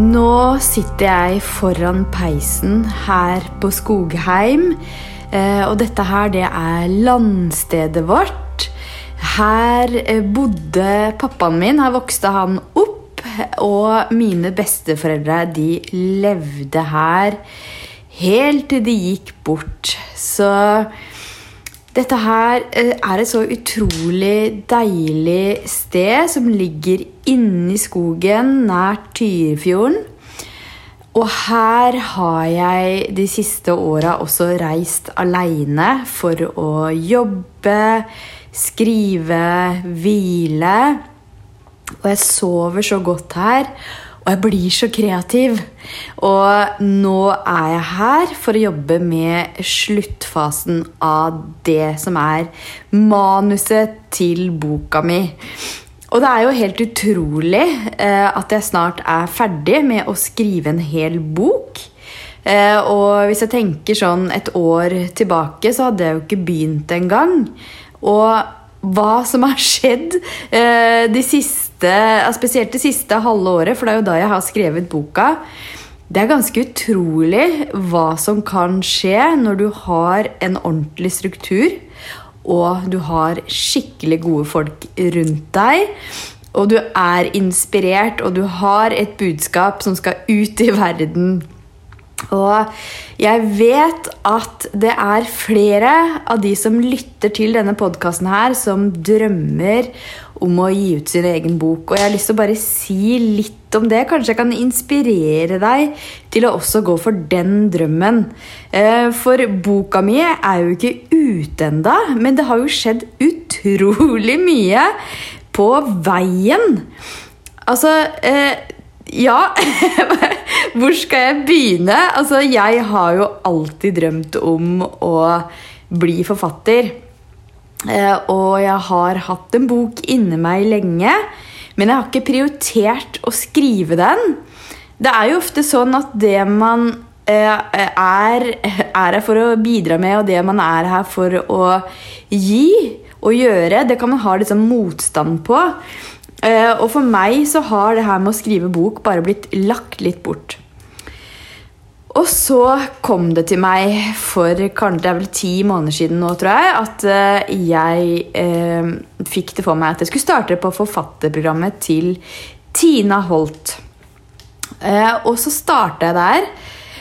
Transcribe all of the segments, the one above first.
Nå sitter jeg foran peisen her på Skogheim. Eh, og dette her, det er landstedet vårt. Her eh, bodde pappaen min. Her vokste han opp. Og mine besteforeldre, de levde her helt til de gikk bort. Så dette her eh, er et så utrolig deilig sted som ligger inni skogen nær Tyrifjorden. Og her har jeg de siste åra også reist aleine for å jobbe, skrive, hvile. Og jeg sover så godt her. Og jeg blir så kreativ. Og nå er jeg her for å jobbe med sluttfasen av det som er manuset til boka mi. Og det er jo helt utrolig eh, at jeg snart er ferdig med å skrive en hel bok. Eh, og hvis jeg tenker sånn et år tilbake, så hadde jeg jo ikke begynt engang. Og hva som har skjedd eh, de siste, spesielt det siste halve året, for det er jo da jeg har skrevet boka. Det er ganske utrolig hva som kan skje når du har en ordentlig struktur, og du har skikkelig gode folk rundt deg. Og du er inspirert, og du har et budskap som skal ut i verden. Og jeg vet at det er flere av de som lytter til denne podkasten her, som drømmer om å gi ut sin egen bok. Og jeg har lyst til å bare si litt om det. Kanskje jeg kan inspirere deg til å også gå for den drømmen. Eh, for boka mi er jo ikke ute enda, men det har jo skjedd utrolig mye på veien. Altså eh, ja Hvor skal jeg begynne? Altså, jeg har jo alltid drømt om å bli forfatter. Eh, og jeg har hatt en bok inni meg lenge, men jeg har ikke prioritert å skrive den. Det er jo ofte sånn at det man eh, er, er her for å bidra med, og det man er her for å gi og gjøre, det kan man ha liksom motstand på. Eh, og for meg så har det her med å skrive bok bare blitt lagt litt bort. Og så kom det til meg for kanskje det er vel ti måneder siden nå, tror jeg, at eh, jeg eh, fikk det for meg at jeg skulle starte på forfatterprogrammet til Tina Holt. Eh, og så starta jeg der.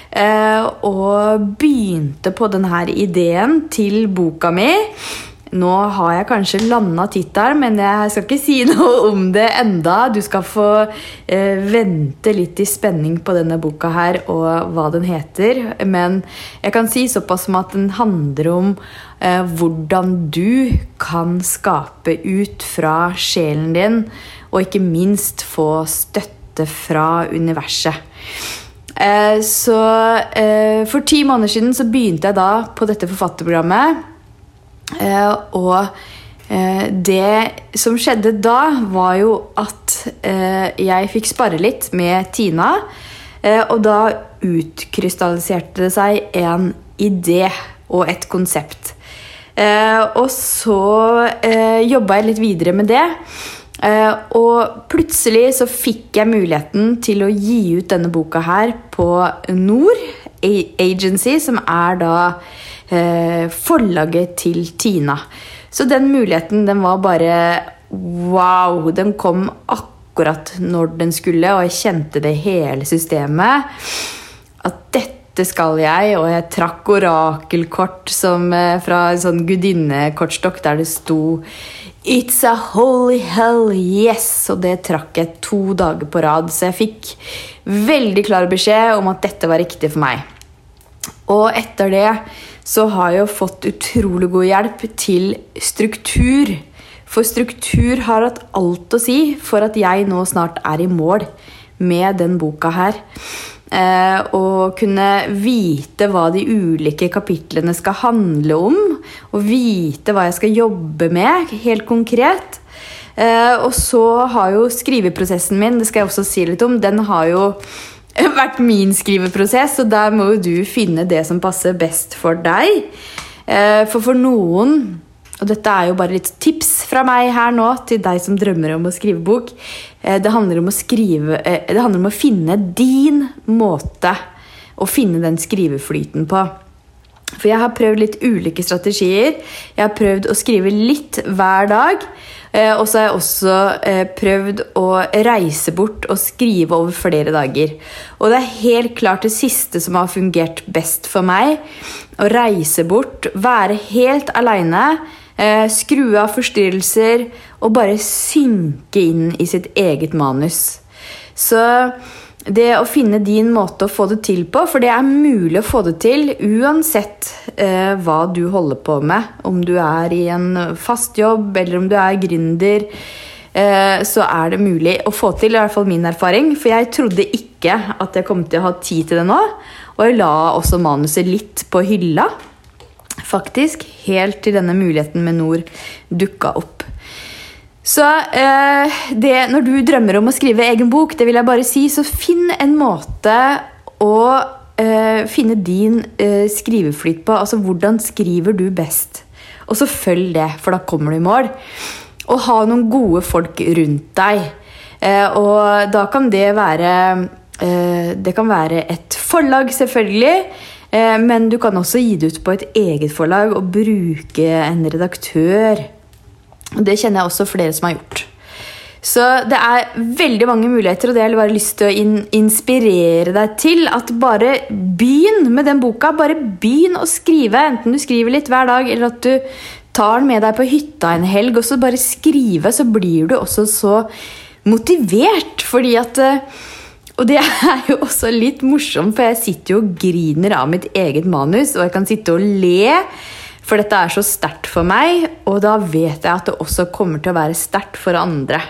Eh, og begynte på denne ideen til boka mi. Nå har jeg kanskje landa tittelen, men jeg skal ikke si noe om det enda. Du skal få eh, vente litt i spenning på denne boka her og hva den heter. Men jeg kan si såpass som at den handler om eh, hvordan du kan skape ut fra sjelen din, og ikke minst få støtte fra universet. Eh, så eh, for ti måneder siden så begynte jeg da på dette forfatterprogrammet. Eh, og eh, det som skjedde da, var jo at eh, jeg fikk spare litt med Tina. og da utkrystalliserte det seg en idé og et konsept. og så jobba jeg litt videre med det. og plutselig så fikk jeg muligheten til å gi ut denne boka her på Nord Agency, som er da eh, forlaget til Tina. Så den muligheten, den var bare wow! Den kom akkurat når den skulle, og jeg kjente det hele systemet. At dette skal jeg, og jeg trakk orakelkort som, eh, fra en sånn gudinnekortstokk der det sto It's a holy hell, yes! Og det trakk jeg to dager på rad, så jeg fikk veldig klar beskjed om at dette var riktig for meg. Og etter det så har jeg jo fått utrolig god hjelp til struktur. For struktur har hatt alt å si for at jeg nå snart er i mål med den boka her. Eh, og kunne vite hva de ulike kapitlene skal handle om. Og vite hva jeg skal jobbe med, helt konkret. Eh, og så har jo skriveprosessen min, det skal jeg også si litt om, den har jo vært min skriveprosess, og der må jo du finne det som passer best for deg. Eh, for for noen og dette er jo bare litt tips fra meg her nå til deg som drømmer om å skrive bok. Eh, det handler om å, skrive, eh, det handler om å finne din måte å finne den skriveflyten på. For jeg har prøvd litt ulike strategier. Jeg har prøvd å skrive litt hver dag. Eh, og så har jeg også prøvd å reise bort og skrive over flere dager. Og det er helt klart det siste som har fungert best for meg. Å reise bort, være helt aleine, skru av forstyrrelser og bare synke inn i sitt eget manus. Så det å finne din måte å få det til på, for det er mulig å få det til uansett eh, hva du holder på med. Om du er i en fast jobb, eller om du er gründer, eh, så er det mulig å få til. I hvert fall min erfaring. For jeg trodde ikke at jeg kom til å ha tid til det nå. Og jeg la også manuset litt på hylla, faktisk. Helt til denne muligheten med Nord dukka opp. Så eh, det, når du drømmer om å skrive egen bok, det vil jeg bare si, så finn en måte å eh, finne din eh, skriveflyt på. Altså hvordan skriver du best? Og så følg det, for da kommer du i mål. Og ha noen gode folk rundt deg. Eh, og da kan det være eh, Det kan være et forlag, selvfølgelig. Eh, men du kan også gi det ut på et eget forlag og bruke en redaktør. Det kjenner jeg også flere som har gjort. Så det er veldig mange muligheter, og det har jeg bare lyst til å in inspirere deg til. At bare begynn med den boka. Bare begynn å skrive. Enten du skriver litt hver dag, eller at du tar den med deg på hytta en helg, og så bare skrive, så blir du også så motivert. Fordi at Og det er jo også litt morsomt, for jeg sitter jo og griner av mitt eget manus, og jeg kan sitte og le for dette er så sterkt for meg, og da vet jeg at det også kommer til å være sterkt for andre.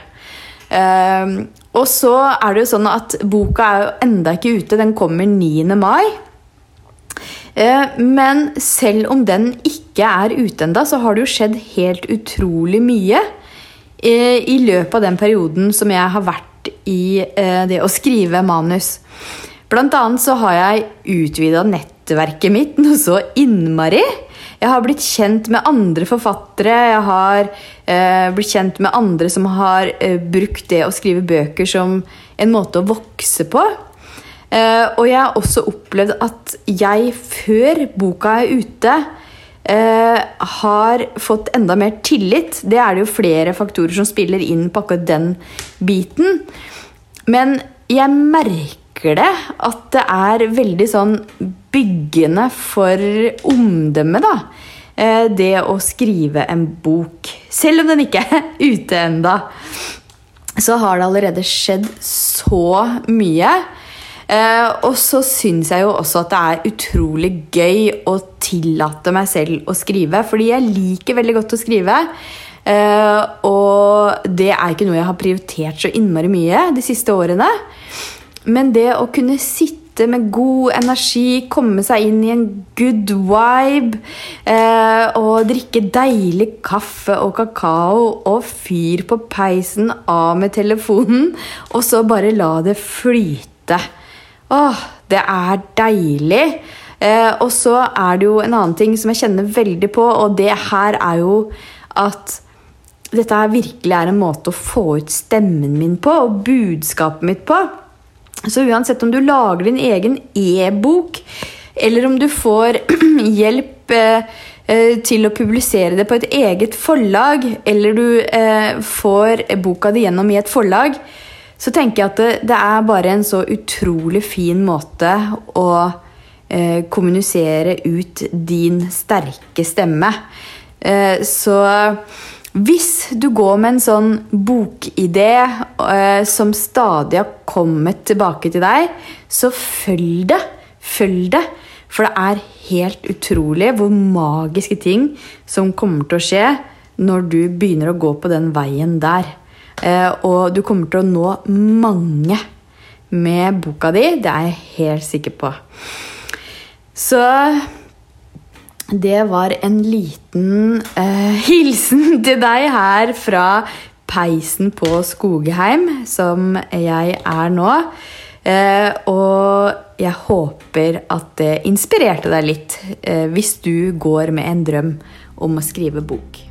Um, og så er det jo sånn at boka er jo enda ikke ute. Den kommer 9. mai. Uh, men selv om den ikke er ute enda, så har det jo skjedd helt utrolig mye uh, i løpet av den perioden som jeg har vært i eh, det å skrive manus. Blant annet så har jeg utvida nettverket mitt noe så innmari. Jeg har blitt kjent med andre forfattere. Jeg har eh, blitt kjent med andre som har eh, brukt det å skrive bøker som en måte å vokse på. Eh, og jeg har også opplevd at jeg, før boka er ute, eh, har fått enda mer tillit. Det er det jo flere faktorer som spiller inn på akkurat den biten. Men jeg merker det at det er veldig sånn byggende for omdømmet, da. Eh, det å skrive en bok. Selv om den ikke er ute enda, så har det allerede skjedd så mye. Eh, og så syns jeg jo også at det er utrolig gøy å tillate meg selv å skrive. Fordi jeg liker veldig godt å skrive. Uh, og det er ikke noe jeg har prioritert så innmari mye de siste årene. Men det å kunne sitte med god energi, komme seg inn i en good vibe. Eh, og drikke deilig kaffe og kakao og fyr på peisen, av med telefonen. Og så bare la det flyte. Åh, det er deilig. Eh, og så er det jo en annen ting som jeg kjenner veldig på, og det her er jo at dette virkelig er en måte å få ut stemmen min på og budskapet mitt på. Så uansett om du lager din egen e-bok, eller om du får hjelp eh, eh, til å publisere det på et eget forlag, eller du eh, får boka di gjennom i et forlag, så tenker jeg at det, det er bare en så utrolig fin måte å eh, kommunisere ut din sterke stemme. Eh, så hvis du går med en sånn bokidé eh, som stadig har kommet tilbake til deg, så følg det. Følg det. For det er helt utrolig hvor magiske ting som kommer til å skje når du begynner å gå på den veien der. Eh, og du kommer til å nå mange med boka di. Det er jeg helt sikker på. Så det var en liten uh, hilsen til deg her fra peisen på Skogheim, som jeg er nå. Uh, og jeg håper at det inspirerte deg litt uh, hvis du går med en drøm om å skrive bok.